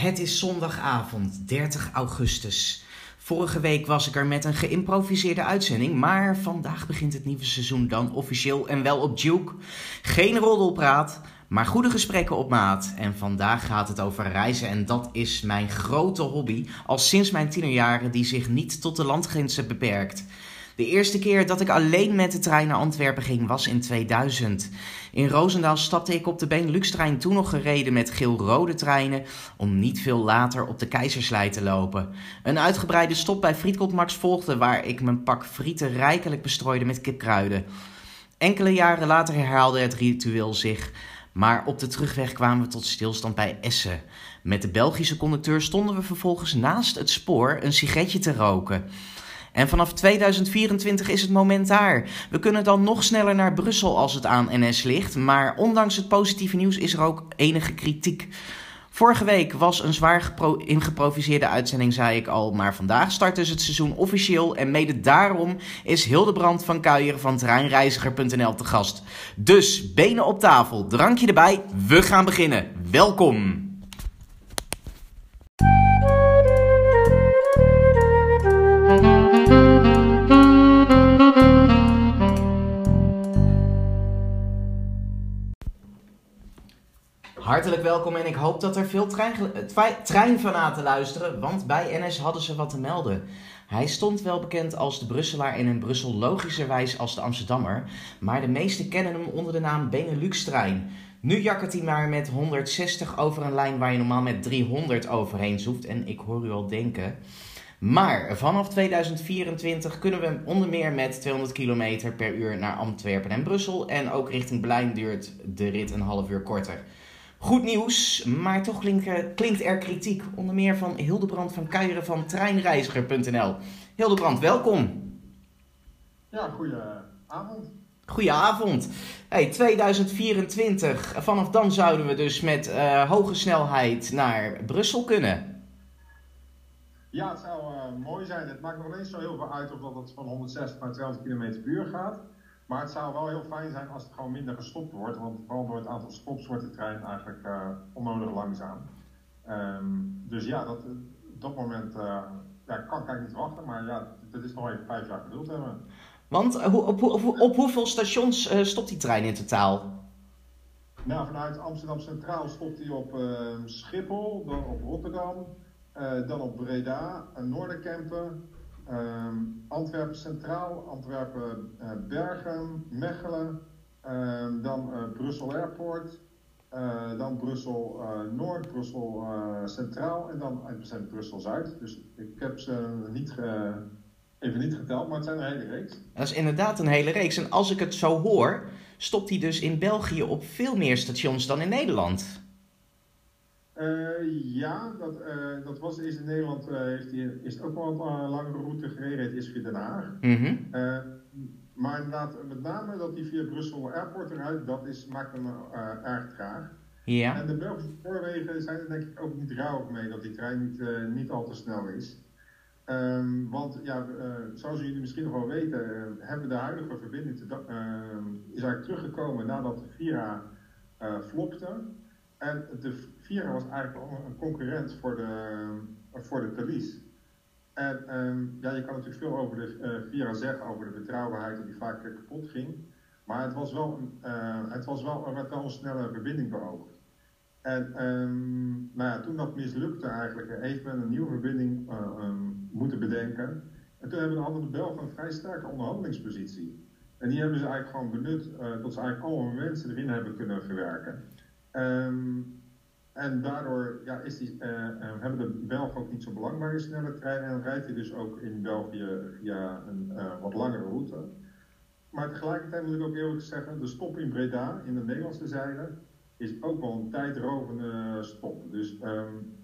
Het is zondagavond, 30 augustus. Vorige week was ik er met een geïmproviseerde uitzending, maar vandaag begint het nieuwe seizoen dan officieel en wel op Duke. Geen roddelpraat, maar goede gesprekken op maat. En vandaag gaat het over reizen en dat is mijn grote hobby, al sinds mijn tienerjaren die zich niet tot de landgrenzen beperkt. De eerste keer dat ik alleen met de trein naar Antwerpen ging was in 2000. In Roosendaal stapte ik op de Benelux-trein, toen nog gereden met geel-rode treinen, om niet veel later op de Keizerslei te lopen. Een uitgebreide stop bij Frietkot Max volgde, waar ik mijn pak frieten rijkelijk bestrooide met kipkruiden. Enkele jaren later herhaalde het ritueel zich. Maar op de terugweg kwamen we tot stilstand bij Essen. Met de Belgische conducteur stonden we vervolgens naast het spoor een sigaretje te roken. En vanaf 2024 is het moment daar. We kunnen dan nog sneller naar Brussel als het aan NS ligt. Maar ondanks het positieve nieuws is er ook enige kritiek. Vorige week was een zwaar ingeproviseerde uitzending, zei ik al. Maar vandaag start dus het seizoen officieel. En mede daarom is Hildebrand van Kuijer van treinreiziger.nl te gast. Dus benen op tafel, drankje erbij. We gaan beginnen. Welkom. Hartelijk welkom en ik hoop dat er veel trein, treinfanaten luisteren, want bij NS hadden ze wat te melden. Hij stond wel bekend als de Brusselaar en in Brussel logischerwijs als de Amsterdammer, maar de meesten kennen hem onder de naam Benelux-trein. Nu jakkert hij maar met 160 over een lijn waar je normaal met 300 overheen zoeft en ik hoor u al denken... Maar vanaf 2024 kunnen we onder meer met 200 km per uur naar Antwerpen en Brussel. En ook richting Berlijn duurt de rit een half uur korter. Goed nieuws, maar toch klinkt, klinkt er kritiek. Onder meer van Hildebrand van Kuijeren van treinreiziger.nl. Hildebrand, welkom. Ja, goedenavond. Goedenavond. Hey, 2024, vanaf dan zouden we dus met uh, hoge snelheid naar Brussel kunnen. Ja, het zou uh, mooi zijn. Het maakt nog eens zo heel veel uit of dat het van 160 naar 200 km per uur gaat. Maar het zou wel heel fijn zijn als het gewoon minder gestopt wordt. Want vooral door het aantal stops wordt de trein eigenlijk uh, onnodig langzaam. Um, dus ja, dat, op dat moment uh, ja, kan ik niet wachten. Maar ja, dat is nog even vijf jaar geduld hebben. Want uh, op, op, op, op, hoeveel stations stopt die trein in totaal? Nou, vanuit Amsterdam Centraal stopt hij op ehm, Schiphol, dan op Rotterdam, dan op Breda, Noorderkempen, Um, Antwerpen Centraal, Antwerpen uh, Bergen, Mechelen, uh, dan uh, Brussel Airport, eh, dan Brussel Noord, Brussel Centraal en dan uiteindelijk Brussel Zuid. Dus ik heb ze niet even niet geteld, maar het zijn een hele reeks. Dat is inderdaad een hele reeks. En als ik het zo hoor, stopt hij dus in België op veel meer stations dan in Nederland. Uh, ja, dat, uh, dat was eerst in Nederland, uh, heeft hij, is het ook wel een langere route gereden, het is via Den Haag. Mm -hmm. maar inderdaad, met name dat hij via Brussel Airport eruit, dat is, maakt hem erg traag. Ja. En de Belgische spoorwegen zijn er denk ik ook niet rauw mee dat die trein niet, niet al te snel is. Um, want ja, zoals jullie misschien nog wel weten, hebben de huidige verbinding te, is eigenlijk teruggekomen nadat Vira flopte. En de Vira was eigenlijk een concurrent voor de, voor de Thalys. En um, ja, je kan natuurlijk veel over de uh, Vira zeggen, over de betrouwbaarheid dat die vaak kapot ging. Maar het was wel een, uh, het was wel, er werd wel een snelle verbinding beoogd. En um, nou ja, toen dat mislukte eigenlijk, heeft men een nieuwe verbinding uh, um, moeten bedenken. En toen hebben, hadden de Belgen een vrij sterke onderhandelingspositie. En die hebben ze eigenlijk gewoon benut tot ze eigenlijk alle mensen erin hebben kunnen verwerken. Um, en daardoor ja, is die, uh, uh, hebben de Belgen ook niet zo belang bij een snelle trein en rijdt hij dus ook in België via een uh, wat langere route. Maar tegelijkertijd moet ik ook eerlijk zeggen, de stop in Breda in de Nederlandse zijde is ook wel een tijdrovende stop. Dus um,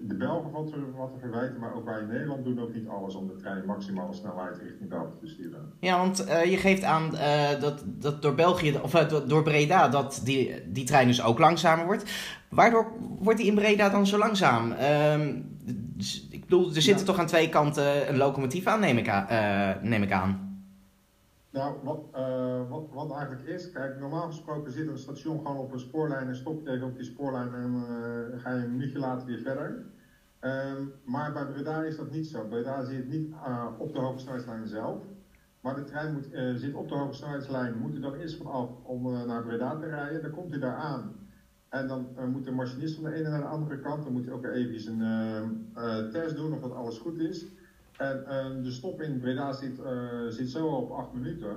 de Belgen valt er wat te verwijten, maar ook wij in Nederland doen ook niet alles om de trein maximale snelheid richting België te sturen. Ja, want uh, je geeft aan uh, dat, dat door België, of uh, door Breda, dat die, die trein dus ook langzamer wordt. Waardoor wordt die in Breda dan zo langzaam? Um, dus, ik bedoel, er zitten ja. toch aan twee kanten een locomotief aan, neem ik aan. neem ik aan. Nou, wat, uh, wat, wat eigenlijk is, kijk, normaal gesproken zit een station gewoon op een spoorlijn en stop je even op die spoorlijn en uh, ga je een minuutje later weer verder. Ehm, maar bij Breda is dat niet zo. Breda zit niet op de hogesnelheidslijn zelf. Maar de trein moet, zit op de hogesnelheidslijn, moet er dan eerst vanaf om naar Breda te rijden. Dan komt hij daar aan. En dan moet de machinist van de ene naar de andere kant, dan moet hij ook even een test doen of dat alles goed is. En de stop in Breda zit, uh, zit zo op 8 minuten.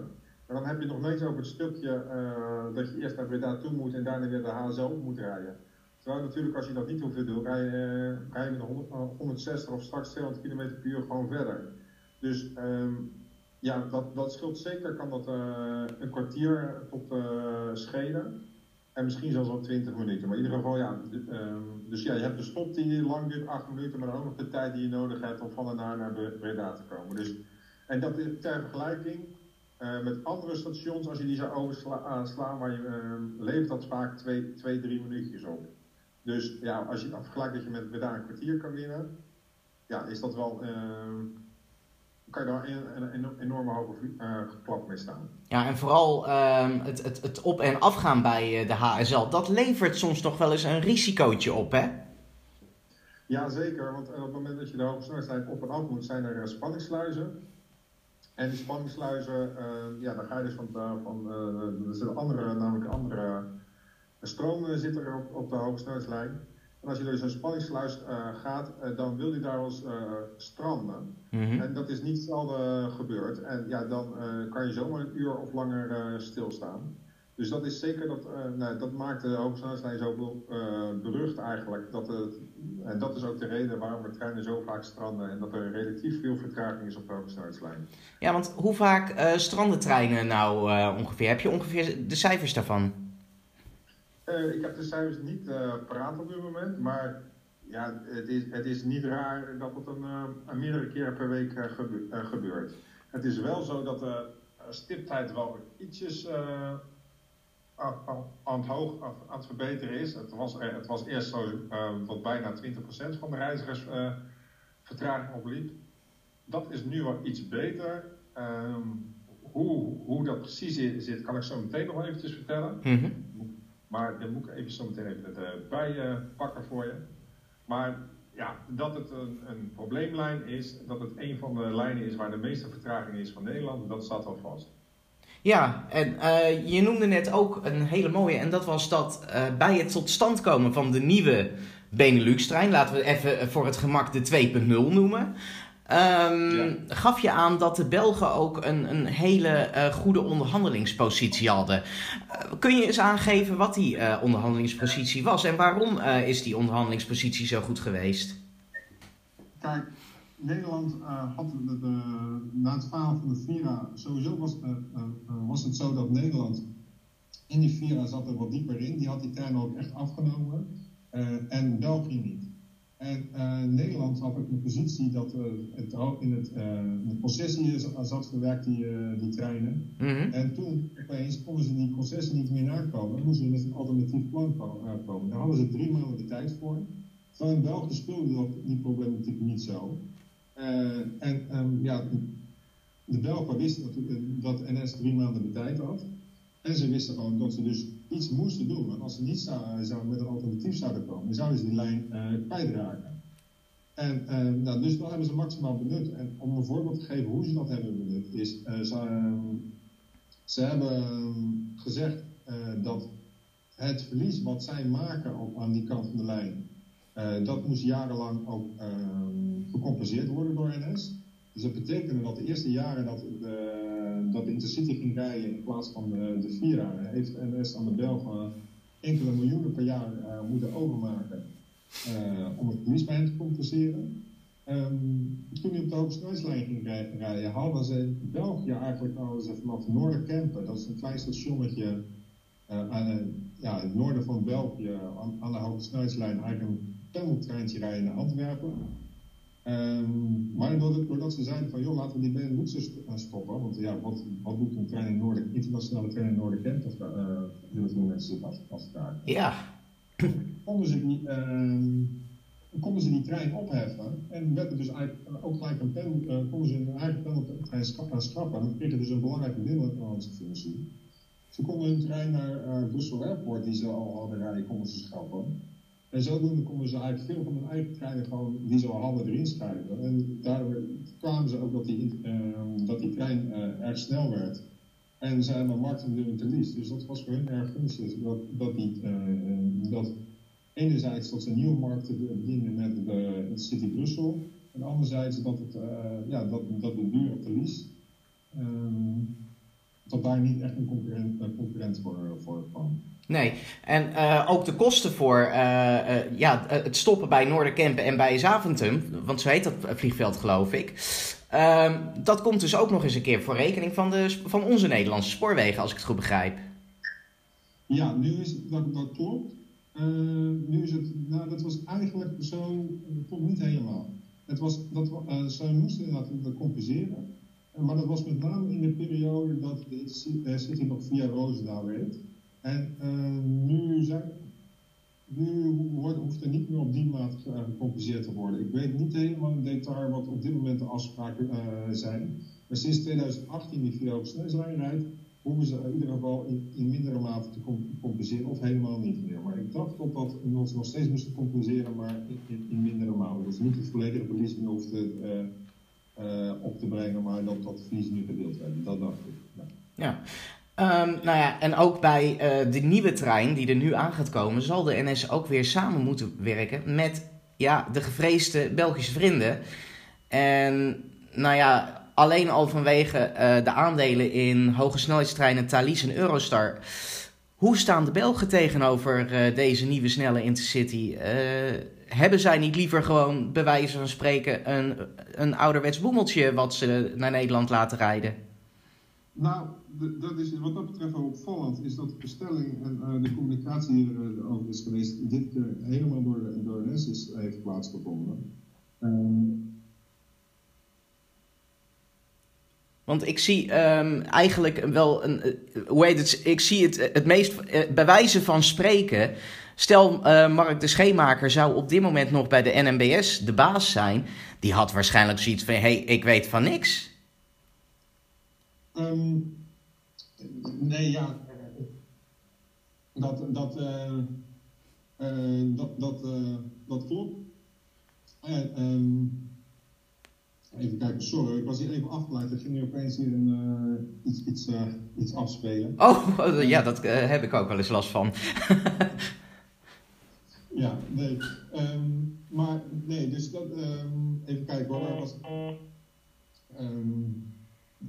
En dan heb je nog niet over het stukje uh, dat je eerst naar Breda toe moet en daarna weer de HSL op moet rijden. Terwijl natuurlijk als je dat niet hoeft te doen, rij, rij je met 100, 160 of straks 200 km per uur gewoon verder. Dus um, ja, dat, dat scheelt zeker, kan dat een kwartier tot schelen. En misschien zelfs al 20 minuten. Maar in ieder geval, ja. Ehm, dus ja, je hebt de stop die lang duurt, 8 minuten, maar dan ook nog de tijd die je nodig hebt om van en naar naar Breda te komen. Dus, en dat ter vergelijking uh, met andere stations, als je die zou overslaan, maar je, uh, levert dat vaak 2, 3 minuutjes op. Dus ja, als je vergelijkt dat je met Breda een kwartier kan winnen, ja, is dat wel. Uh, kan je daar een, een, enorme hoge uh, klap mee staan. Ja, en vooral uh, het, het, het op- en afgaan bij eh, de HSL, dat levert soms toch wel eens een risicootje op, hè? Ja, zeker. Want op het moment dat je de hoge snelheid op en af moet, zijn er spanningssluizen. En die spanningssluizen, uh, ja, dan ga je dus van, van er zitten andere, namelijk andere stromen zitten er op, op de hoge snelheidslijn. En als je door zo'n spanningssluis uh, gaat, uh, dan wil die daar wel eens uh, stranden. Mm -hmm. En dat is niet zelden gebeurd. En ja, dan kan je zomaar een uur of langer stilstaan. Dus dat is zeker dat, nou, dat maakt de hogesnelheidslijn zo berucht eigenlijk. Dat het, en dat is ook de reden waarom de treinen zo vaak stranden en dat er relatief veel vertraging is op de hogesnelheidslijn. Ja, want hoe vaak stranden treinen nou ongeveer? Heb je ongeveer de cijfers daarvan? Uh, ik heb de cijfers niet uh, paraat op dit moment, maar ja, het, is, het is niet raar dat het een, een meerdere keren per week gebe gebeurt. Het is wel zo dat de stiptijd wel ietsjes aan, het hoog, aan het verbeteren is. Het was, het was eerst zo dat bijna 20% van de reizigers vertraging opliep. Dat is nu wel iets beter. Um, hoe, hoe dat precies zit, kan ik zo meteen nog eventjes vertellen. Mm -hmm. Maar dan moet ik even zo meteen even erbij uh, pakken voor je. Maar ja, dat het een, een, probleemlijn is, dat het een van de lijnen is waar de meeste vertraging is van Nederland, dat staat al vast. Ja, en uh, je noemde net ook een hele mooie, en dat was dat uh, bij het tot stand komen van de nieuwe Benelux-trein, laten we even voor het gemak de 2.0 noemen, Um, ja. gaf je aan dat de Belgen ook een, een hele uh, goede onderhandelingspositie hadden. Uh, kun je eens aangeven wat die uh, onderhandelingspositie was en waarom is die onderhandelingspositie zo goed geweest? Kijk, Nederland had de, de, na het falen van de Vira, sowieso was, was het zo dat Nederland in die Vira zat er wat dieper in. Die had die trein ook echt afgenomen en België niet. En uh, Nederland had ook een positie dat uh, het in het, uh, de concessie zat verwerkt, die, die treinen. Mm -hmm. En toen opeens konden ze die concessie niet meer nakomen. Dan moesten ze met een alternatief plan komen. Daar hadden ze drie maanden de tijd voor. Terwijl in België speelde dat, die problematiek niet zo. en um, ja, de Belgen wisten natuurlijk dat NS drie maanden de tijd had. En ze wisten gewoon dat ze dus iets moesten doen. Want als ze niet zou, zou met een alternatief zouden komen, dan zouden ze die lijn uh, kwijtraken. En uh, nou, dus dat hebben ze maximaal benut. En om een voorbeeld te geven hoe ze dat hebben benut, is ze, ze, hebben gezegd dat het verlies wat zij maken op, aan die kant van de lijn, dat moest jarenlang ook gecompenseerd worden door NS. Dus dat betekende dat de eerste jaren dat de dat de Intercity ging rijden in plaats van de, de Vira, heeft NS aan de Belgen enkele miljoenen per jaar uh, moeten overmaken uh, om het verlies bij hen te compenseren. Um, toen hij op de hogesnelheidslijn ging rijden, hadden ze in België eigenlijk hadden ze vanaf Noorderkempen, dat is een klein stationnetje uh, aan ja, het noorden van België, aan, aan de hogesnelheidslijn, eigenlijk een pendeltreintje rijden naar Antwerpen. Um, maar doordat, doordat, ze zeiden van, joh, laten we die Benelux stoppen. Want ja, wat, wat doet een trein in Noorden, internationale trein in Noorden kent, of uh, heel veel mensen zich afvragen. Ja. Konden ze, die, konden ze die trein opheffen en werd er dus eigenlijk ook gelijk een pen, uh, konden ze hun eigen pendeltrein schrappen. schrappen. En dan kreeg dus een belangrijke binnenlandse functie. Ze konden hun trein naar uh, Brussel Airport, die ze al hadden rijden, konden ze schrappen. En zodoende konden ze eigenlijk veel van hun eigen treinen gewoon, die ze al hadden, erin schrijven. En daardoor kwamen ze ook dat die, ehm, dat die trein uh, erg snel werd. En ze hebben marktendeel te lies. Dus dat was voor hun erg gunstig. Dat, dat, die, uh, dat enerzijds dat ze nieuwe markten bedienen met de, City Brussel. En anderzijds dat, het, ja, dat, dat de duur. Um, dat daar niet echt een concurrent, concurrent voor, voor kwam. Nee, en uh, ook de kosten voor uh, uh, ja, het stoppen bij Noorderkempen en bij Zaventem, want zo heet dat vliegveld geloof ik. Ehm, dat komt dus ook nog eens een keer voor rekening van, de, van onze Nederlandse spoorwegen, als ik het goed begrijp. Ja, nu is het, dat, dat klopt. nu is het, nou dat was eigenlijk zo, dat klopt niet helemaal. Het was, dat, ze moesten inderdaad compenseren. Maar dat was met name in de periode dat de City nog via Roosendaal reed. En uh, nu, zijn, nu wordt, hoeft er niet meer op die maat gecompenseerd te worden. Ik weet niet helemaal in detail wat op dit moment de afspraken uh, zijn. Maar sinds 2018 die via snelheidslijn rijdt, hoeven ze in ieder geval in, in, mindere mate te compenseren of helemaal niet meer. Maar ik dacht dat dat ze nog steeds moesten compenseren, maar in, in mindere mate. Dus niet het volledige verlies meer op te brengen, maar dat dat verlies nu gedeeld werd. Dat dacht ik. Ja. ja. Um, nou ja, en ook bij uh, de nieuwe trein die er nu aan gaat komen, zal de NS ook weer samen moeten werken met ja, de gevreesde Belgische vrienden. En nou ja, alleen al vanwege uh, de aandelen in hoge snelheidstreinen Thalys en Eurostar. Hoe staan de Belgen tegenover uh, deze nieuwe snelle Intercity? hebben zij niet liever gewoon, bij wijze van spreken, een, een ouderwets boemeltje wat ze naar Nederland laten rijden? Nou, dat is, wat dat betreft wel opvallend, is dat de bestelling en uh, de communicatie hierover is geweest, dit keer helemaal door, door NS is, heeft plaatsgevonden. Um, Want ik zie um, eigenlijk wel een. Uh, hoe heet het? Ik zie het het meest uh, bij wijze van spreken. Stel, uh, Mark de Scheemaker zou op dit moment nog bij de NMBS de baas zijn. Die had waarschijnlijk zoiets van: hé, hey, ik weet van niks. Um, Nee, ja. Dat, dat, uh, uh, dat, dat, uh, dat klopt. Um, even kijken, sorry, ik was hier even afgeleid. Er ging nu opeens hier een, iets, iets, iets afspelen. Oh, ja, dat heb ik ook wel eens last van. ja, nee. Um, maar nee, dus dat, um, even kijken, waar was,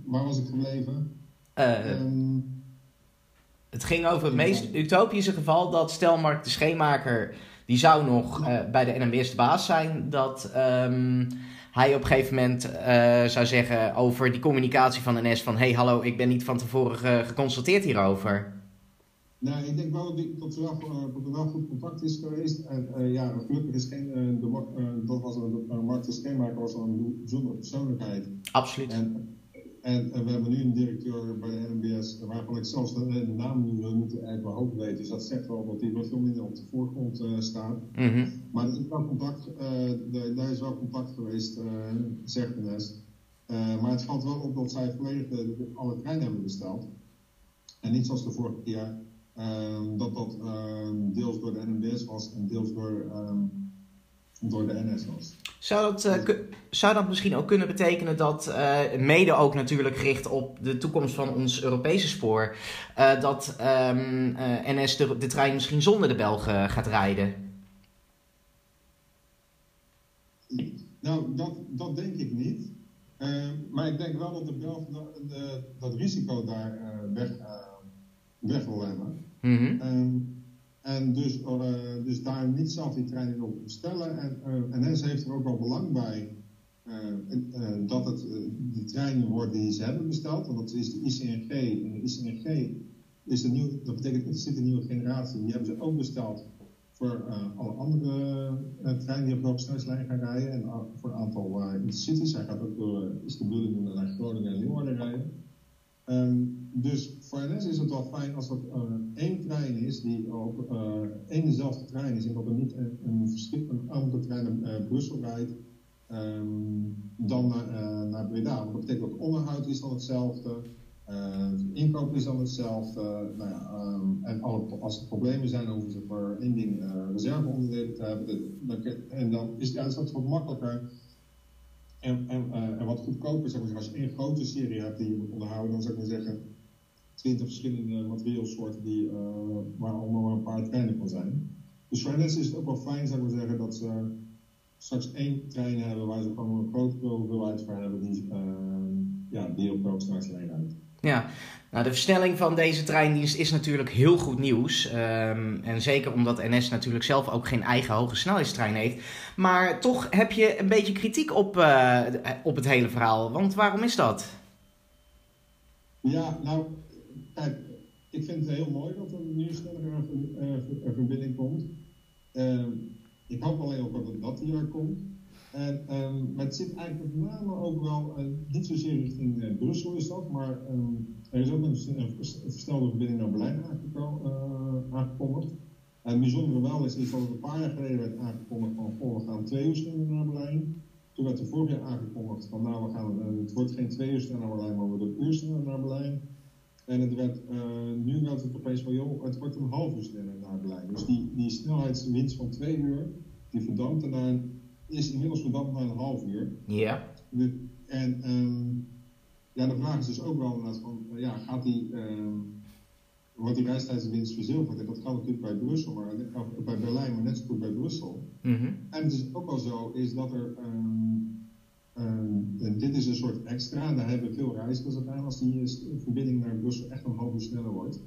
waar was ik gebleven? Uh, het ging over het meest utopische geval dat stel Mark de Scheenmaker, die zou nog uh, bij de NMBS de baas zijn, dat um, hij op een gegeven moment uh, zou zeggen over die communicatie van NS van hey hallo, ik ben niet van tevoren geconsulteerd hierover. Nou, ik denk wel dat, er wel, dat er wel goed contact is geweest. En ja, gelukkig is geen, de, dat was een, Mark de Scheenmaker was een bijzondere persoonlijkheid. Absoluut. En, en, we hebben nu een directeur bij de NMBS, waarvan ik zelfs de, de naam nu moet uit mijn hoofd weten. Dus dat zegt wel dat hij wat veel minder op de voorgrond uh, staat. Mm -hmm. Maar er is wel contact, uh, de, daar is wel contact geweest, uh, zegt NS. maar het valt wel op dat zij volledig de, alle treinen hebben besteld. En niet zoals de vorige keer, ehm, dat dat ehm, deels door de NMBS was en deels door, um, door de NS was. Zou dat, uh, zou dat misschien ook kunnen betekenen dat, uh, mede ook natuurlijk gericht op de toekomst van ons Europese spoor, uh, dat um, NS de, de, trein misschien zonder de Belgen gaat rijden? Nou, dat, dat denk ik niet. maar ik denk wel dat de Belgen dat, de, dat risico daar weg, weg wil hebben. Mm -hmm. En dus, uh, dus daar niet zelf die treinen op bestellen. En uh, NS heeft er ook wel belang bij dat het de treinen worden die ze hebben besteld. Want dat is de ICNG. En de ICNG is een nieuw, dat betekent dat zit een nieuwe generatie. Die hebben ze ook besteld voor alle andere treinen die op de hogesnelheidslijn gaan rijden. En voor een aantal intercities. Hij gaat ook door, is de bedoeling naar Groningen en Leeuwarden rijden. Um, dus voor NS is het wel fijn als dat uh, één trein is die ook uh, één dezelfde trein is en dat er niet een, een, een andere trein naar Brussel rijdt um, dan naar, naar Breda. Want dat betekent dat onderhoud is dan hetzelfde. inkoop is dan hetzelfde. Nou ja, ehm, en als er problemen zijn, dan hoeven ze voor één ding reserveonderdelen te hebben. en dan is het uitstoot wat makkelijker en, en, en wat goedkoper. Zeg maar, als je één grote serie hebt die je moet onderhouden, dan zou ik maar zeggen twintig verschillende materiaalsoorten die, waar allemaal een paar treinen van zijn. Dus voor NS is het ook wel fijn, zou maar zeggen, dat ze straks één trein hebben waar ze gewoon een grote hoeveelheid voor hebben die, uh, ja, die op rijdt. Ja, nou de versnelling van deze treindienst is natuurlijk heel goed nieuws. Um, en zeker omdat NS natuurlijk zelf ook geen eigen hoge snelheidstrein heeft. Maar toch heb je een beetje kritiek op, uh, op het hele verhaal. Want waarom is dat? Ja, nou, kijk, ik vind het heel mooi dat er nu sneller een verbinding komt. Uh, ik hoop alleen ook dat dat jaar komt. En, maar het zit eigenlijk met name ook wel, uh, niet zozeer richting uh, Brussel is dat, maar um, er is ook een, een versnelde verbinding naar Berlijn uh, aangekondigd. En het bijzondere wel is, dat het een paar jaar geleden werd aangekondigd van, oh, we gaan twee uur sneller naar Berlijn. Toen werd er vorig jaar aangekondigd van, nou, we gaan, het wordt geen twee uur sneller naar Berlijn, maar we worden een uur sneller naar Berlijn. En het werd, nu werd het opeens van, joh, het wordt een half uur sneller naar Berlijn. Dus die, die snelheidswinst van twee uur, die verdampte naar, is inmiddels verdampt naar een half uur. Ja. En um, ja, de vraag is dus ook wel inderdaad van, uh, ja, gaat die, um, wordt die reistijdswinst verzilverd? En dat kan natuurlijk bij Brussel, maar, of bij Berlijn, maar net zo goed bij Brussel. Mm -hmm. En het is ook wel zo, is dat er, um, en dit is een soort extra, daar hebben veel reizigers aan als die verbinding naar Brussel echt een uur sneller wordt.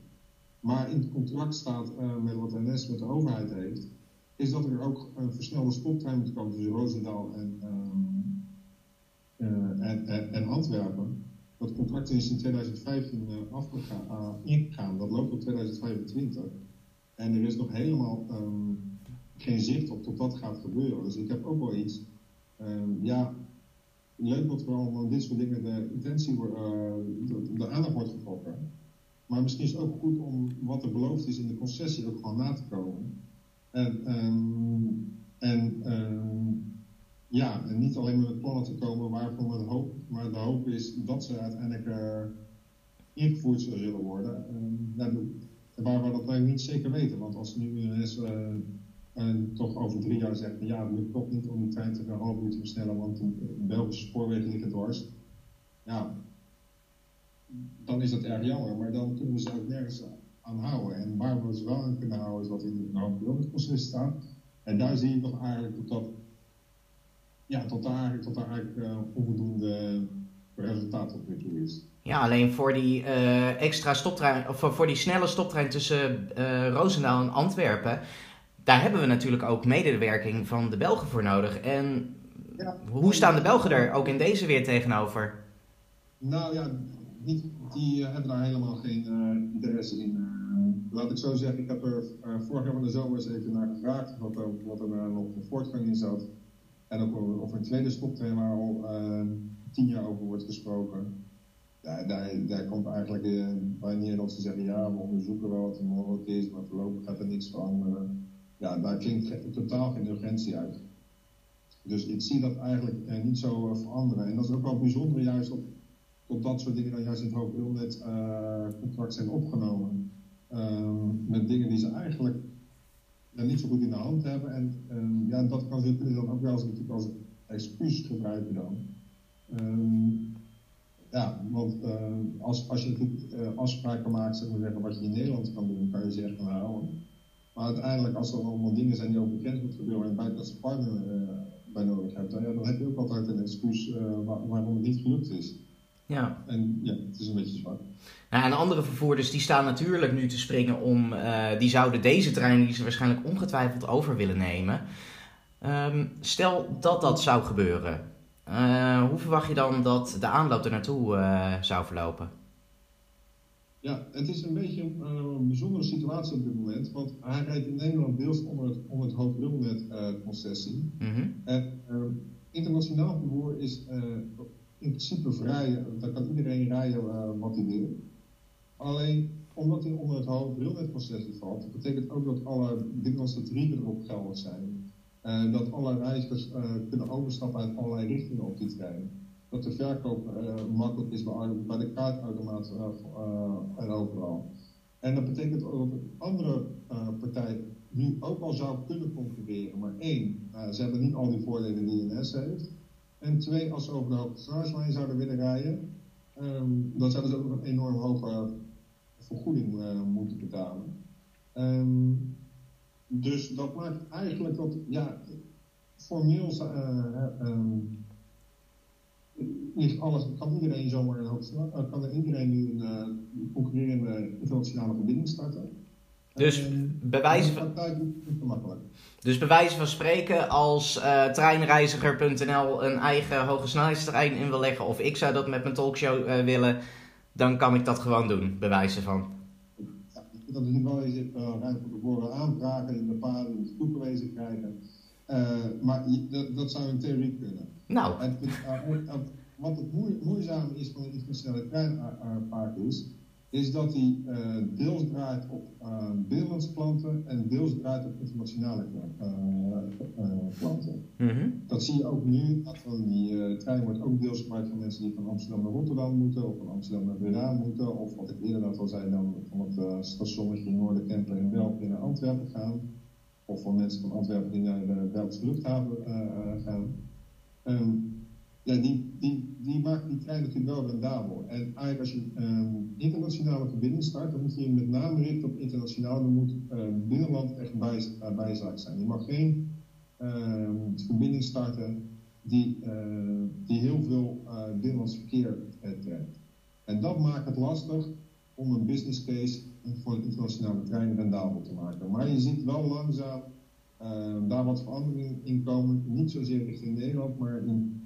Maar in het contract staat uh, met wat NS met de overheid heeft, is dat er ook een versnelde stoptrein moet komen tussen Roosendaal en, uh, en, en, en, Antwerpen. Dat contract is in 2015 uh, ingegaan, dat loopt tot 2025. En er is nog helemaal um, geen zicht op tot dat gaat gebeuren. Dus ik heb ook wel iets. Um, ja, leuk dat er allemaal dit soort dingen de intentie, de, de aandacht wordt getrokken. Maar misschien is het ook goed om wat er beloofd is in de concessie ook gewoon na te komen. En, um, en um, ja, en niet alleen met plannen te komen waarvan we hoop, maar de hoop is dat ze uiteindelijk uh, ingevoerd zullen worden. Um, ja, waar we dat eigenlijk niet zeker weten. Want als nu is, uh, uh, toch over drie jaar zegt, ja, het toch niet om die trein te half uur te versnellen, want de Belgische spoorwegen liggen dwars. Ja, dan is dat erg jammer, maar dan kunnen we ze ook nergens aan houden. En waar we ze wel aan kunnen houden is wat in het hoofdbeeldproces staat. En daar zie je toch eigenlijk dat dat, ja, tot daar, tot daar eigenlijk uh, onvoldoende resultaat is. Ja, alleen voor die uh, extra stoptrein, of voor die snelle stoptrein tussen uh, Roosendaal en Antwerpen, daar hebben we natuurlijk ook medewerking van de Belgen voor nodig. En ja, hoe staan de Belgen er ook in deze weer tegenover? Nou ja, niet, die uh, hebben daar helemaal geen uh, interesse in. Uh, laat ik zo zeggen, ik heb er vorig jaar van de zomer eens even naar gevraagd wat er, wat er nog een voortgang in zat. En ook over een tweede stoptrein waar al tien jaar over wordt gesproken. Ja, daar, daar komt eigenlijk wanneer dat ze zeggen, ja, we onderzoeken wel wat er mogelijk is, maar voorlopig gaat er niks van. Ja, daar klinkt totaal geen urgentie uit. Dus ik zie dat eigenlijk niet zo veranderen. En dat is ook wel bijzonder juist op tot dat soort dingen dan juist in het hoofdwilnet uh, contract zijn opgenomen. Uh, met dingen die ze eigenlijk niet zo goed in de hand hebben. En um, ja, dat kan ze dan ook wel eens natuurlijk als excuus gebruiken dan. Um, ja, want als, als je natuurlijk afspraken maakt, zeg maar zeggen, wat je in Nederland kan doen, kan je ze echt gaan houden. Maar uiteindelijk, als er allemaal dingen zijn die ook bekend moeten gebeuren en een buitenlandse partner uh, bij nodig hebt, dan, ja, dan heb je ook altijd een excuus waar, waarom het niet gelukt is. Ja. En ja, het is een beetje zwak. Nou, en andere vervoerders die staan natuurlijk nu te springen om, uh, die zouden deze trein die ze waarschijnlijk ongetwijfeld over willen nemen. Um, stel dat dat zou gebeuren, uh, hoe verwacht je dan dat de aanloop er naartoe uh, zou verlopen? Ja, het is een beetje een, een, bijzondere situatie op dit moment, want hij rijdt in Nederland deels onder het, onder het. Mm -hmm. En internationaal vervoer is in principe vrij, daar kan iedereen rijden wat hij wil. Alleen omdat hij onder het hoofdbrilnetproces valt, betekent ook dat alle de tarieven erop geldig zijn. Dat alle reizigers kunnen overstappen uit allerlei richtingen op die trein. Dat de verkoop makkelijk is bij, bij de kaartautomaat en overal. En dat betekent ook dat andere partijen nu ook al zou kunnen concurreren. Maar één, ze hebben niet al die voordelen die NS heeft. En twee, als ze over de snelheidslijn zouden willen rijden, um, dan zouden ze ook een enorm hoge vergoeding moeten betalen. Um, dus dat maakt eigenlijk dat, ja, formeel um, ligt alles, kan iedereen zomaar een uh, kan er iedereen nu een uh, concurrerende internationale verbinding starten. Dus bewijzen van. Dus bewijzen van spreken, als uh, treinreiziger.nl een eigen hoge snelheidstrein in wil leggen, of ik zou dat met mijn talkshow uh, willen, dan kan ik dat gewoon doen, bewijzen van. Ja, dat is wel eens uh, voor tevoren aanvragen, in de paden toegewezen krijgen. Uh, maar dat, dat, zou in theorie kunnen. Nou. Het, wat het moeizame is van een internationale treinpark is, is dat hij uh, deels draait op uh, binnenlandse klanten en deels draait op internationale uh, klanten. Mm -hmm. Dat zie je ook nu. Dat van die trein wordt ook deels gebruikt van mensen die van Amsterdam naar Rotterdam moeten, of van Amsterdam naar Breda moeten, of wat ik eerder al zei, dan van het stationnetje Noorderkemper in België naar Antwerpen gaan, of van mensen van Antwerpen die naar de Belgische luchthaven gaan. Um, ja, die, die, die maken die trein natuurlijk wel rendabel. En eigenlijk als je ehm, internationale verbinding start, dan moet je met name richten op internationaal. Dan moet uh, binnenland echt bij, bijzaak zijn. Je mag geen verbinding starten die, die heel veel binnenlands verkeer trekt. En dat maakt het lastig om een business case voor een internationale trein rendabel te maken. Maar je ziet wel langzaam daar wat veranderingen in komen. Niet zozeer richting Nederland, maar in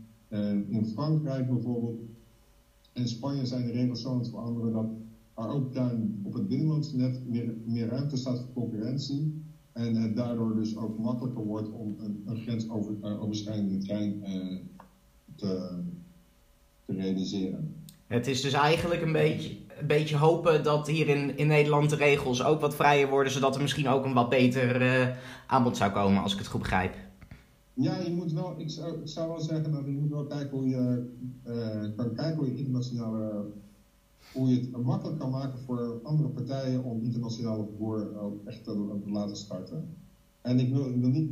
in Frankrijk bijvoorbeeld en Spanje zijn de regels zo aan het veranderen dat er ook dan op het binnenlandse net meer, meer ruimte staat voor concurrentie. En het daardoor dus ook makkelijker wordt om een, een grensoverschrijdende trein te, te realiseren. Het is dus eigenlijk een beetje, een beetje hopen dat hier in, in Nederland de regels ook wat vrijer worden, zodat er misschien ook een wat beter uh, aanbod zou komen, als ik het goed begrijp. Ja, je moet wel, ik zou, wel zeggen dat je moet wel kijken hoe je uh, kan kijken hoe je internationale hoe je het makkelijk kan maken voor andere partijen om internationale vervoer ook echt te, te, laten starten. En ik wil, ik wil niet,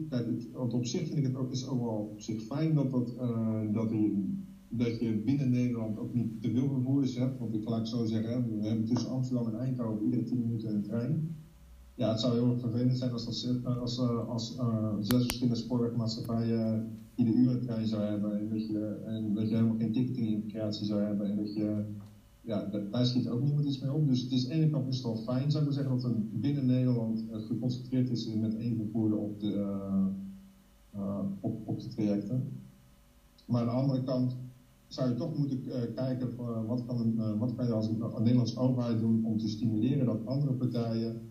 want op zich vind ik het ook, is ook wel op zich fijn dat, dat, uh, dat, je, dat je binnen Nederland ook niet te veel vervoerders hebt. Want ik laat zo zeggen, we hebben tussen Amsterdam en Eindhoven iedere 10 minuten een trein ja, het zou heel erg vervelend zijn als, als, als, als uh, zes verschillende spoorwegmaatschappijen ieder uur een trein zou hebben en dat je, en dat je helemaal geen ticketing-integratie zou hebben en dat je, ja, daar schiet ook niemand iets mee op. Dus het is aan de ene kant het wel fijn, zou ik zeggen, dat er binnen Nederland uh, geconcentreerd is met één vervoerder op de, op, op de trajecten. Maar aan de andere kant zou je toch moeten kijken voor wat kan, wat kan je als een, een Nederlandse overheid doen om te stimuleren dat andere partijen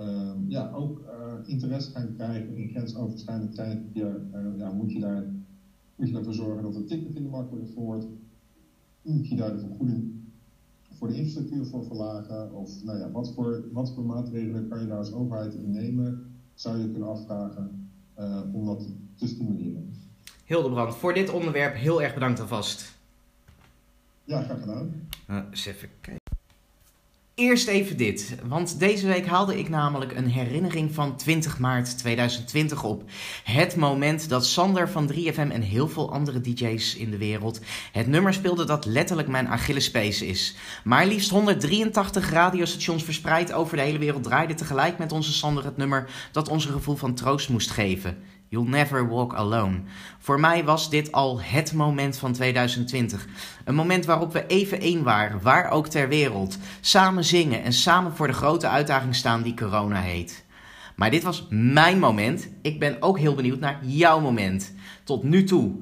uh, ja, ook interesse gaan krijgen in grensoverschrijdende treinverkeer, uh, ja, moet, je daar, moet je ervoor zorgen dat de ticketing makkelijker wordt. Moet je daar de vergoeding voor de infrastructuur voor verlagen? Of nou ja, wat, voor, wat voor maatregelen kan je daar als overheid in nemen? Zou je kunnen afvragen om dat te stimuleren. Hildebrand, voor dit onderwerp heel erg bedankt alvast. Ja, graag gedaan. Uh, eens even kijken. Eerst even dit, want deze week haalde ik namelijk een herinnering van 20 maart 2020 op. Het moment dat Sander van 3FM en heel veel andere DJ's in de wereld het nummer speelde dat letterlijk mijn Achillespees is. Maar liefst 183 radiostations verspreid over de hele wereld draaiden tegelijk met onze Sander het nummer dat ons een gevoel van troost moest geven. You'll never walk alone. Voor mij was dit al het moment van 2020. Een moment waarop we even één waren, waar ook ter wereld. Samen zingen en samen voor de grote uitdaging staan die corona heet. Maar dit was mijn moment. Ik ben ook heel benieuwd naar jouw moment. Tot nu toe.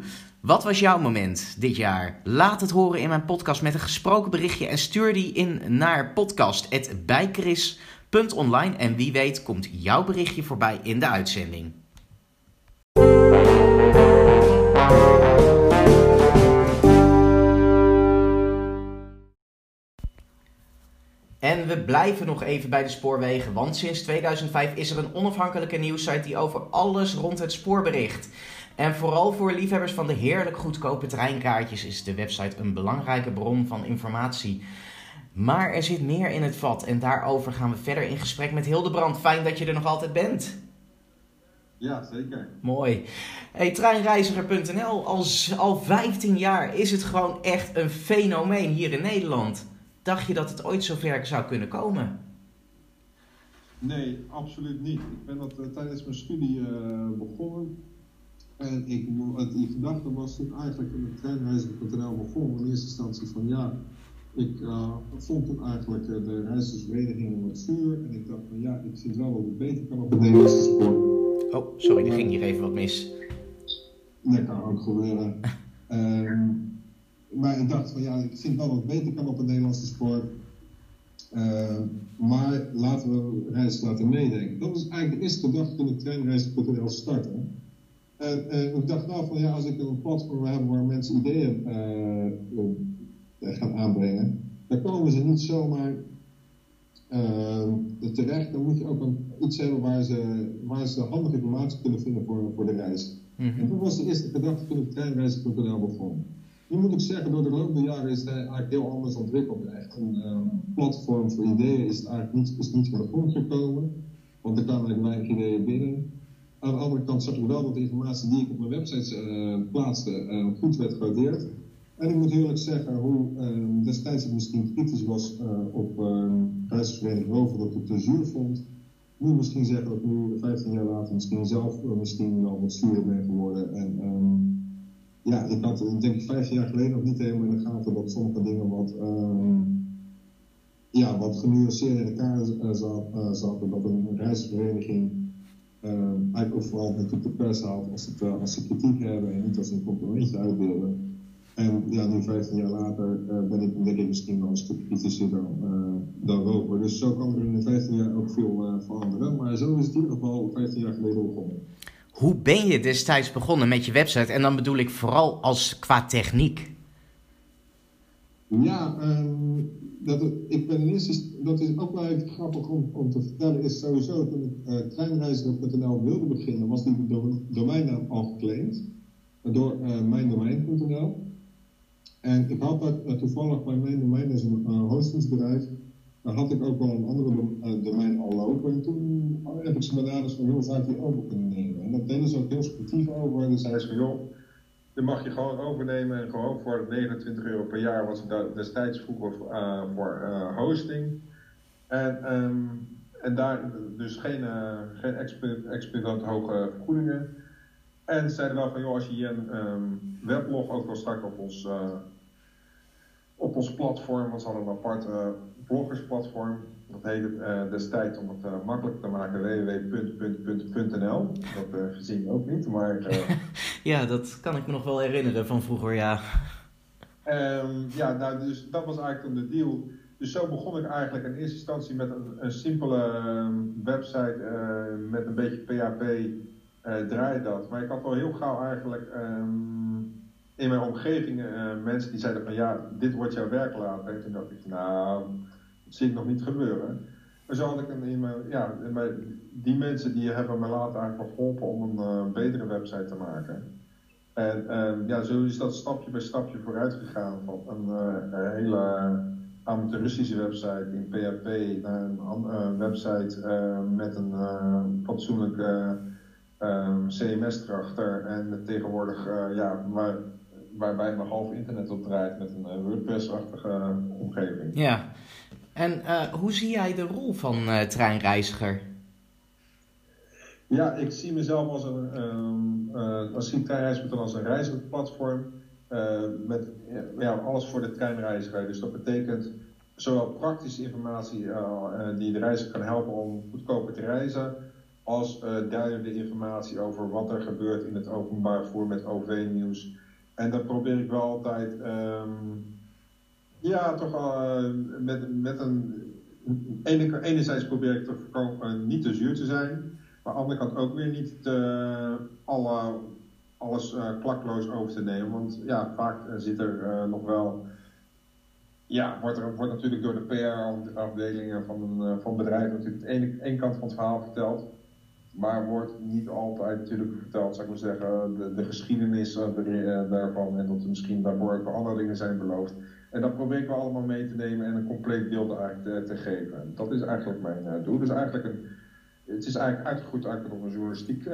Wat was jouw moment dit jaar? Laat het horen in mijn podcast met een gesproken berichtje en stuur die in naar podcast.bijchris.online. En wie weet komt jouw berichtje voorbij in de uitzending. En we blijven nog even bij de spoorwegen, want sinds 2005 is er een onafhankelijke nieuwssite die over alles rond het spoor bericht. En vooral voor liefhebbers van de heerlijk goedkope treinkaartjes is de website een belangrijke bron van informatie. Maar er zit meer in het vat en daarover gaan we verder in gesprek met Hildebrand. Fijn dat je er nog altijd bent. Ja, zeker. Mooi. Hey, treinreiziger.nl, al, al 15 jaar is het gewoon echt een fenomeen hier in Nederland. Dacht je dat het ooit zover zou kunnen komen? Nee, absoluut niet. Ik ben dat uh, tijdens mijn studie uh, begonnen. En ik, het, die gedachte was toen eigenlijk in het treinreiziger.nl begonnen. In eerste instantie van ja, ik uh, vond toen eigenlijk de reizigersvereniging wat vuur. En ik dacht van ja, ik vind wel dat het beter kan op het Nederlandse spoor. Oh, sorry, er ging hier even wat mis. Dat kan ook gebeuren. um, maar ik dacht van ja, ik vind wel dat het beter kan op het Nederlandse spoor. Uh, maar laten we reis laten meedenken. Dat was eigenlijk de eerste gedachte toen ik treinreizen.nl startte. En, en ik dacht nou van ja, als ik een platform heb waar mensen ideeën uh, gaan aanbrengen, dan komen ze niet zomaar uh, terecht. Dan moet je ook een, iets hebben waar ze, waar ze handige informatie kunnen vinden voor, voor de reis. Mm -hmm. En toen was de eerste gedachte toen ik treinreizen.nl begon. Nu moet ik zeggen, door de loop der jaren is het eigenlijk heel anders ontwikkeld. Echt een uh, platform voor ideeën is eigenlijk niet, is niet van de grond gekomen. Want er kwamen eigenlijk weinig ideeën binnen. Aan de andere kant zag ik wel dat de informatie die ik op mijn websites uh, plaatste uh, goed werd gewaardeerd. En ik moet eerlijk zeggen, hoe destijds ik misschien kritisch was op uh, Rover dat ik het te zuur vond. Ik misschien zeggen dat ik nu 15 jaar later misschien zelf misschien wel wat zuurder ben geworden. En, um, ja, ik had denk ik vijf jaar geleden nog niet helemaal in de gaten dat sommige dingen wat, uh, ja, wat genuanceerd in elkaar uh, zaten. Dat een reisvereniging uh, eigenlijk ook vooral natuurlijk de pers haalt als, het, als ze kritiek hebben en niet als een complimentje uitdelen. En ja, nu 15 jaar later ben ik denk ik misschien wel een stuk kritischer dan, dan Rover. Dus zo kan er in de 15 jaar ook veel veranderen. Maar zo is het in ieder geval 15 jaar geleden begonnen. Hoe ben je destijds begonnen met je website? En dan bedoel ik vooral als qua techniek. Ja, um, dat, ik ben in eerste, dat is ook wel even grappig om, om te vertellen. Is sowieso toen ik uh, wilde beginnen, was die domeinnaam al geclaimd door uh, mijndomein.nl. En ik had dat toevallig bij mijn domein, is een hostingsbedrijf, daar had ik ook wel een andere domein al lopen. En toen heb ik ze benaderd van, joh, zou ik die over kunnen deden ze ook heel sportief over. En dan zei ze van, joh, die mag je gewoon overnemen. En gewoon voor 29 euro per jaar, wat ze destijds vroegen voor uh, hosting. En, um, en daar dus geen, uh, geen hoge vergoedingen. En zeiden wel van, joh, als je een um, weblog ook wil starten op ons, op ons platform, want ze hadden een apart bloggersplatform. Dat heette uh, destijds, om het uh, makkelijk te maken, www.nl. Dat uh, gezien ook niet, maar... ja, dat kan ik me nog wel herinneren van vroeger, ja. Um, ja, nou, dus dat was eigenlijk de deal. Dus zo begon ik eigenlijk in eerste instantie met een, een simpele um, website met een beetje PHP draai dat. Maar ik had wel heel gauw eigenlijk um, in mijn omgeving mensen die zeiden van ja, dit wordt jouw werk later. En toen dacht ik, nou, zie ik nog niet gebeuren. Maar zo had ik in mijn, ja, die mensen die hebben me later eigenlijk geholpen om een uh, betere website te maken. En uh, ja, zo is dat stapje bij stapje vooruit gegaan van een, een hele amateuristische website in PHP naar een website met een fatsoenlijk ehm, CMS erachter. En tegenwoordig, ja, waar, waarbij mijn half internet op draait met een WordPress-achtige omgeving. Ja, en uh, hoe zie jij de rol van uh, treinreiziger? Ja, ik zie mezelf als een, um, uh, als zie treinreiziger als een reizigerplatform met ja, alles voor de treinreiziger. Dus dat betekent zowel praktische informatie die de reiziger kan helpen om goedkoper te reizen, als duidelijke informatie over wat er gebeurt in het openbaar vervoer met OV-nieuws. En dat probeer ik wel altijd. Um, ja, toch uh, met, met een. Ene, enerzijds probeer ik te voorkomen niet te zuur te zijn, maar aan de andere kant ook weer niet alle, alles uh, klakloos over te nemen. Want ja, vaak zit er nog wel. Ja, wordt er wordt natuurlijk door de PR-afdelingen van van bedrijf natuurlijk de ene kant van het verhaal verteld. maar wordt niet altijd natuurlijk verteld, zou ik maar zeggen, de, de geschiedenis daarvan. En dat er misschien daarvoor ook andere dingen zijn beloofd. En dat probeer ik wel allemaal mee te nemen en een compleet beeld eigenlijk te, geven. Dat is eigenlijk mijn doel. Dus eigenlijk een, het is eigenlijk uitgegroeid op een journalistiek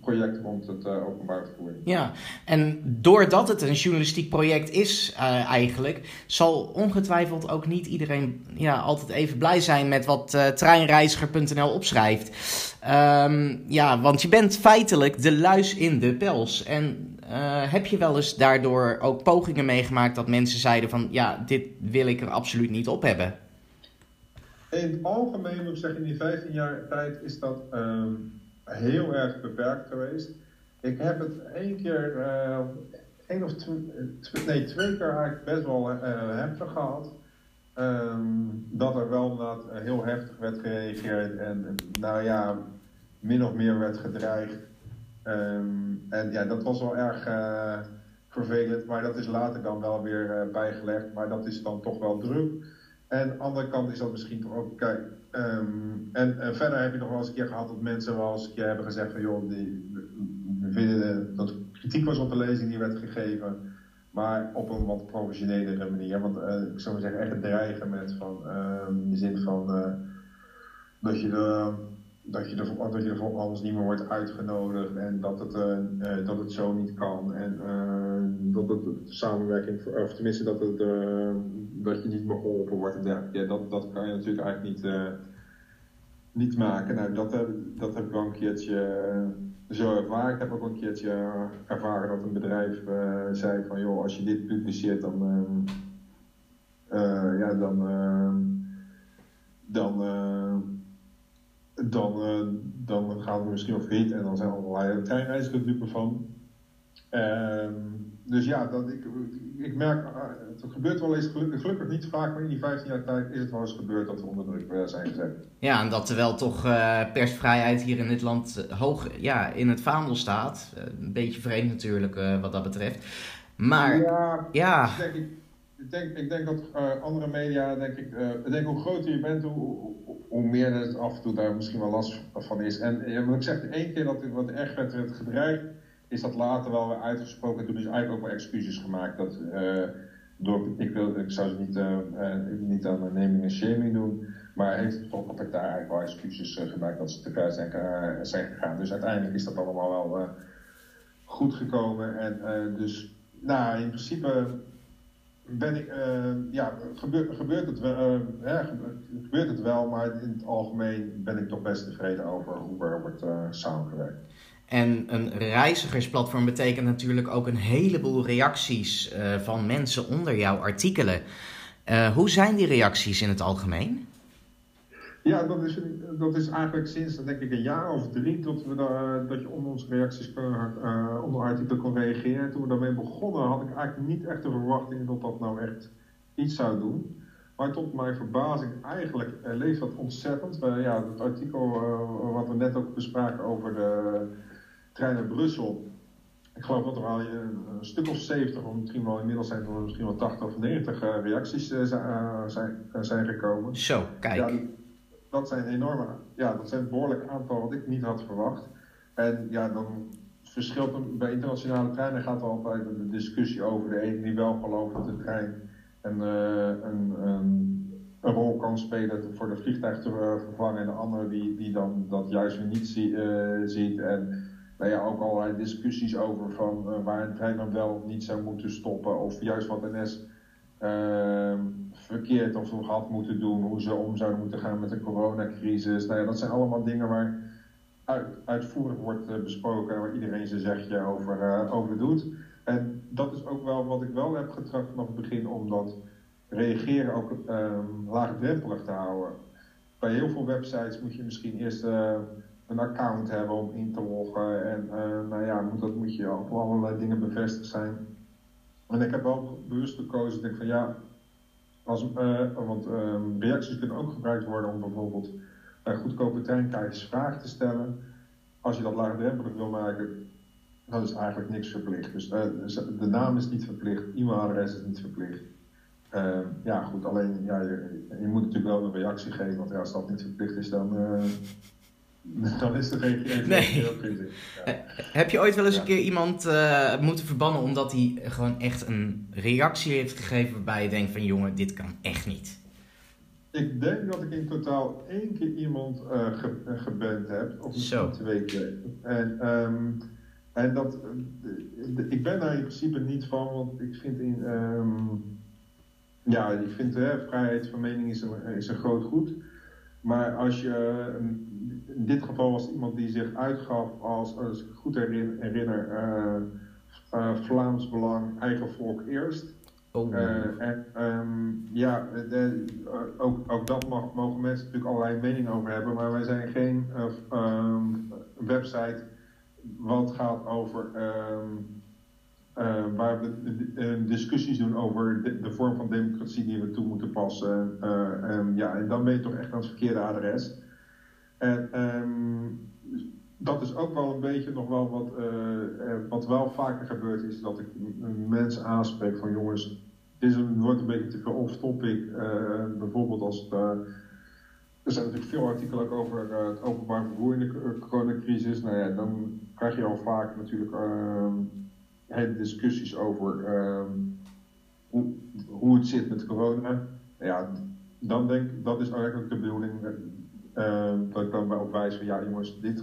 project rond het uh, openbaar vervoer. Ja, en doordat het een journalistiek project is uh, eigenlijk, zal ongetwijfeld ook niet iedereen ja, altijd even blij zijn met wat treinreiziger.nl opschrijft. Um, ja, want je bent feitelijk de luis in de pels. En heb je wel eens daardoor ook pogingen meegemaakt dat mensen zeiden van ja, dit wil ik er absoluut niet op hebben? In het algemeen moet ik zeggen, in die 15 jaar tijd is dat um, heel erg beperkt geweest. Ik heb het één keer, uh, één of twee, nee, twee keer eigenlijk best wel uh, heftig gehad. Um, dat er wel inderdaad heel heftig werd gereageerd en nou ja, min of meer werd gedreigd. Um, en ja, dat was wel erg uh, vervelend, maar dat is later dan wel weer bijgelegd. Maar dat is dan toch wel druk. En aan de andere kant is dat misschien toch ook, kijk, Um, en, en, verder heb je nog wel eens een keer gehad dat mensen wel eens een keer hebben gezegd van joh, die, we vinden dat kritiek was op de lezing die werd gegeven, maar op een wat professionelere manier. Want ik zou maar zeggen, echt dreigen met van, uh, in de zin van dat je de dat je, er, dat je er anders niet meer wordt uitgenodigd en dat het, uh, uh, dat het zo niet kan. En uh, dat het samenwerking, of tenminste dat, het, dat je niet meer geholpen wordt. Ja, dat, dat kan je natuurlijk eigenlijk niet, niet maken. Nou, dat, heb, dat heb ik wel een keertje zo ervaren. Ik heb ook een keertje ervaren dat een bedrijf zei van joh, als je dit publiceert dan, ja, dan, dan dan, uh, dan gaan we misschien en dan zijn allerlei treinreizigers van. Dus ja, dat, ik, ik merk, uh, het gebeurt wel eens, gelukkig, gelukkig niet vaak, maar in die 15 jaar tijd is het wel eens gebeurd dat we onder druk zijn gezet. Ja, en dat terwijl toch uh, persvrijheid hier in dit land hoog ja, in het vaandel staat. een beetje vreemd natuurlijk wat dat betreft. Maar ja, ja. Denk ik, ik denk, ik denk dat uh, andere media, denk ik, uh, ik denk hoe groter je bent, hoe, hoe, meer het af en toe daar misschien wel last van is. En wat ik zeg, de één keer dat wat erg werd, gedreigd, is dat later wel weer uitgesproken. Toen is eigenlijk ook wel excuses gemaakt. Dat, door, ik, wil, ik zou ze niet, niet aan naming en shaming doen, maar heeft toch ik daar eigenlijk wel excuses gemaakt dat ze te ver zijn, zijn gegaan. Dus uiteindelijk is dat allemaal wel goed gekomen. En dus, nou, in principe ben ik, uh, ja, gebeurt, gebeurt, het wel, uh, gebeurt het wel, maar in het algemeen ben ik toch best tevreden over hoe er wordt uh, samengewerkt. En een reizigersplatform betekent natuurlijk ook een heleboel reacties van mensen onder jouw artikelen. hoe zijn die reacties in het algemeen? Ja, dat is, dat is eigenlijk sinds denk ik een jaar of drie dat, we daar, dat je onder onze reacties uh, onder artikelen kon reageren. Toen we daarmee begonnen had ik eigenlijk niet echt de verwachting dat dat nou echt iets zou doen. Maar tot mijn verbazing eigenlijk uh, leeft dat ontzettend. Uh, ja, het artikel wat we net ook bespraken over de trein naar Brussel. Ik geloof dat er al een, een stuk of 70, of misschien wel inmiddels zijn er misschien wel 80 of 90 reacties zijn, zijn gekomen. Zo, kijk. Ja, dat zijn enorme, ja, dat zijn behoorlijk aantal wat ik niet had verwacht. En ja, dan verschilt bij internationale treinen gaat er altijd een discussie over de ene die wel gelooft dat de trein een, uh, een, een, een, rol kan spelen voor de vliegtuig te vervangen en de andere die, die dan dat juist weer niet uh, ziet. En nou ja, ook allerlei discussies over van waar een trein dan wel of niet zou moeten stoppen of juist wat NS verkeerd of had moeten doen, hoe ze om zouden moeten gaan met de coronacrisis. Nou dat zijn allemaal dingen waar uit, uitvoerig wordt uh, besproken, waar iedereen zijn zegje over, uh, over doet. En dat is ook wel wat ik wel heb getracht vanaf het begin, om dat reageren ook um, laagdrempelig te houden. Bij heel veel websites moet je misschien eerst uh, een account hebben om in te loggen. En nou ja, moet, dat moet je op allerlei dingen bevestigd zijn. En ik heb wel bewust gekozen, denk van ja, als, uh, want um, reacties kunnen ook gebruikt worden om bijvoorbeeld bij goedkope treinkaartjes vragen te stellen. Als je dat laagdrempelig wil maken, dan is eigenlijk niks verplicht. Dus uh, de naam is niet verplicht, e-mailadres is niet verplicht. Uh, ja, goed, alleen ja, je, je, moet natuurlijk wel een reactie geven, want ja, als dat niet verplicht is, dan, dan is er geen nee. Heb je ooit wel eens een keer iemand uh, moeten verbannen omdat hij gewoon echt een reactie heeft gegeven waarbij je denkt van jongen, dit kan echt niet? Ik denk dat ik in totaal één keer iemand uh, ge geband heb, of misschien twee keer. En, um, en dat, ik ben daar in principe niet van, want ik vind in, um, ja, ik vind hè, vrijheid van mening is een, is een groot goed. Maar als je, in dit geval was iemand die zich uitgaf als, als ik goed herinner, uh, uh, Vlaams Belang, eigen volk eerst. Oh. Uh, en um, ja, de, ook, ook dat mag, mogen mensen natuurlijk allerlei meningen over hebben, maar wij zijn geen um, website wat gaat over um, uh, waar we discussies doen over de, vorm van democratie die we toe moeten passen. Uh, ja, en dan ben je toch echt aan het verkeerde adres. En um, dat is ook wel een beetje nog wel wat, wat wel vaker gebeurt, is dat ik mensen aanspreek van jongens, dit wordt een beetje te veel off-topic. bijvoorbeeld als er zijn natuurlijk veel artikelen over het openbaar vervoer in de coronacrisis. Nou ja, dan krijg je al vaak natuurlijk ehm, hele discussies over ehm, hoe, hoe, het zit met corona. Ja, dan denk ik, dat is eigenlijk de bedoeling uh, dat ik dan wel wijs van ja jongens, dit,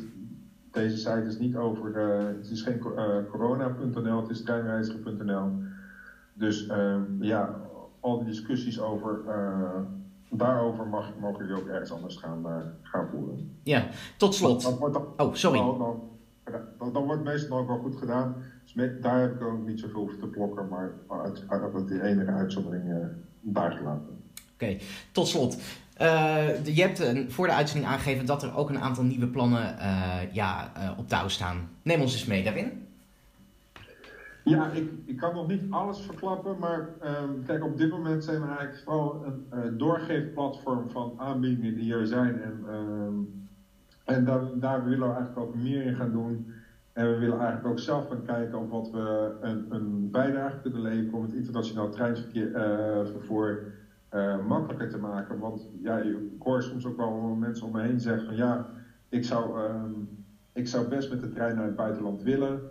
deze site is niet over, uh, het is geen uh, corona.nl, het is treinreiziger.nl. Dus ehm, ja, al die discussies over, daarover mag, mogen jullie ook ergens anders gaan, gaan voeren. Ja, tot slot. oh, sorry. Dan, dan, dan, wordt meestal ook wel goed gedaan. Dus daar heb ik ook niet zoveel over te blokken, maar uit, uit die enige uitzondering uh, daar gelaten. Oké, tot slot. Uh, je hebt voor de uitzending aangegeven dat er ook een aantal nieuwe plannen uh, ja, op touw staan. Neem ons eens mee daarin. Ja, ik, ik kan nog niet alles verklappen, maar ehm, kijk, op dit moment zijn we eigenlijk vooral een doorgeefplatform van aanbiedingen die er zijn. En, ehm, en daar, daar willen we eigenlijk ook meer in gaan doen. En we willen eigenlijk ook zelf gaan kijken of wat we een, een bijdrage kunnen leveren om het internationaal treinvervoer uh, makkelijker te maken. Want ja, ik hoor soms ook wel mensen om me heen zeggen van ja, ik zou, um, ik zou best met de trein naar het buitenland willen.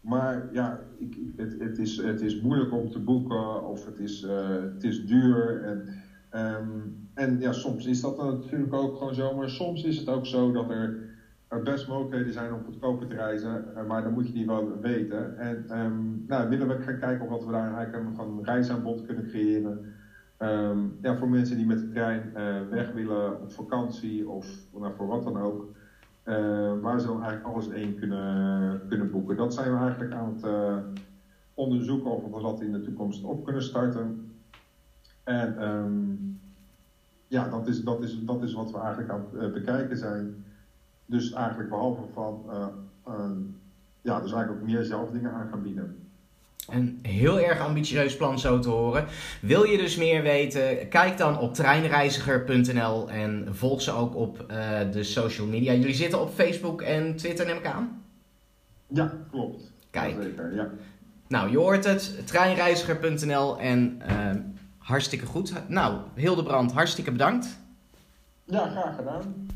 Maar ja, ik, het, het, is, het is moeilijk om te boeken of het is, uh, het is duur. En, um, en ja, soms is dat natuurlijk ook gewoon zo. Maar soms is het ook zo dat er er best mogelijkheden zijn om goedkoper te reizen, eh, maar dan moet je die wel weten. En um, nou, willen we gaan kijken of wat we daar eigenlijk een, een reisaanbod kunnen creëren. Um, ja, voor mensen die met de trein uh, weg willen op vakantie of nou, voor wat dan ook. Uh, waar ze dan eigenlijk alles één kunnen, kunnen boeken. Dat zijn we eigenlijk aan het onderzoeken of we dat in de toekomst op kunnen starten. En um, ja, dat is, dat, is, dat is wat we eigenlijk aan het bekijken zijn. Dus eigenlijk behalve van, uh, uh, ja, dus eigenlijk ook meer zelf dingen aan gaan bieden. Een heel erg ambitieus plan zo te horen. Wil je dus meer weten? Kijk dan op treinreiziger.nl en volg ze ook op uh, de social media. Jullie zitten op Facebook en Twitter, neem ik aan? Ja, klopt. Kijk. Zeker, ja. Nou, je hoort het. Treinreiziger.nl en hartstikke goed. Nou, Hildebrand, hartstikke bedankt. Ja, graag gedaan.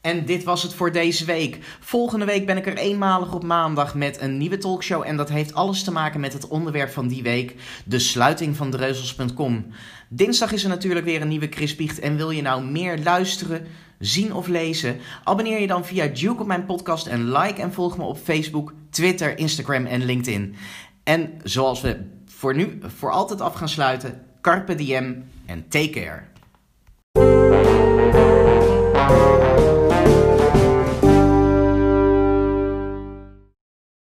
En dit was het voor deze week. Volgende week ben ik er eenmalig op maandag met een nieuwe talkshow. En dat heeft alles te maken met het onderwerp van die week: de sluiting van dreuzels.com. Dinsdag is er natuurlijk weer een nieuwe Chris Biecht. En wil je nou meer luisteren, zien of lezen? Abonneer je dan via Duke op mijn podcast. En like en volg me op Facebook, Twitter, Instagram en LinkedIn. En zoals we voor nu voor altijd af gaan sluiten: Carpe diem en take care.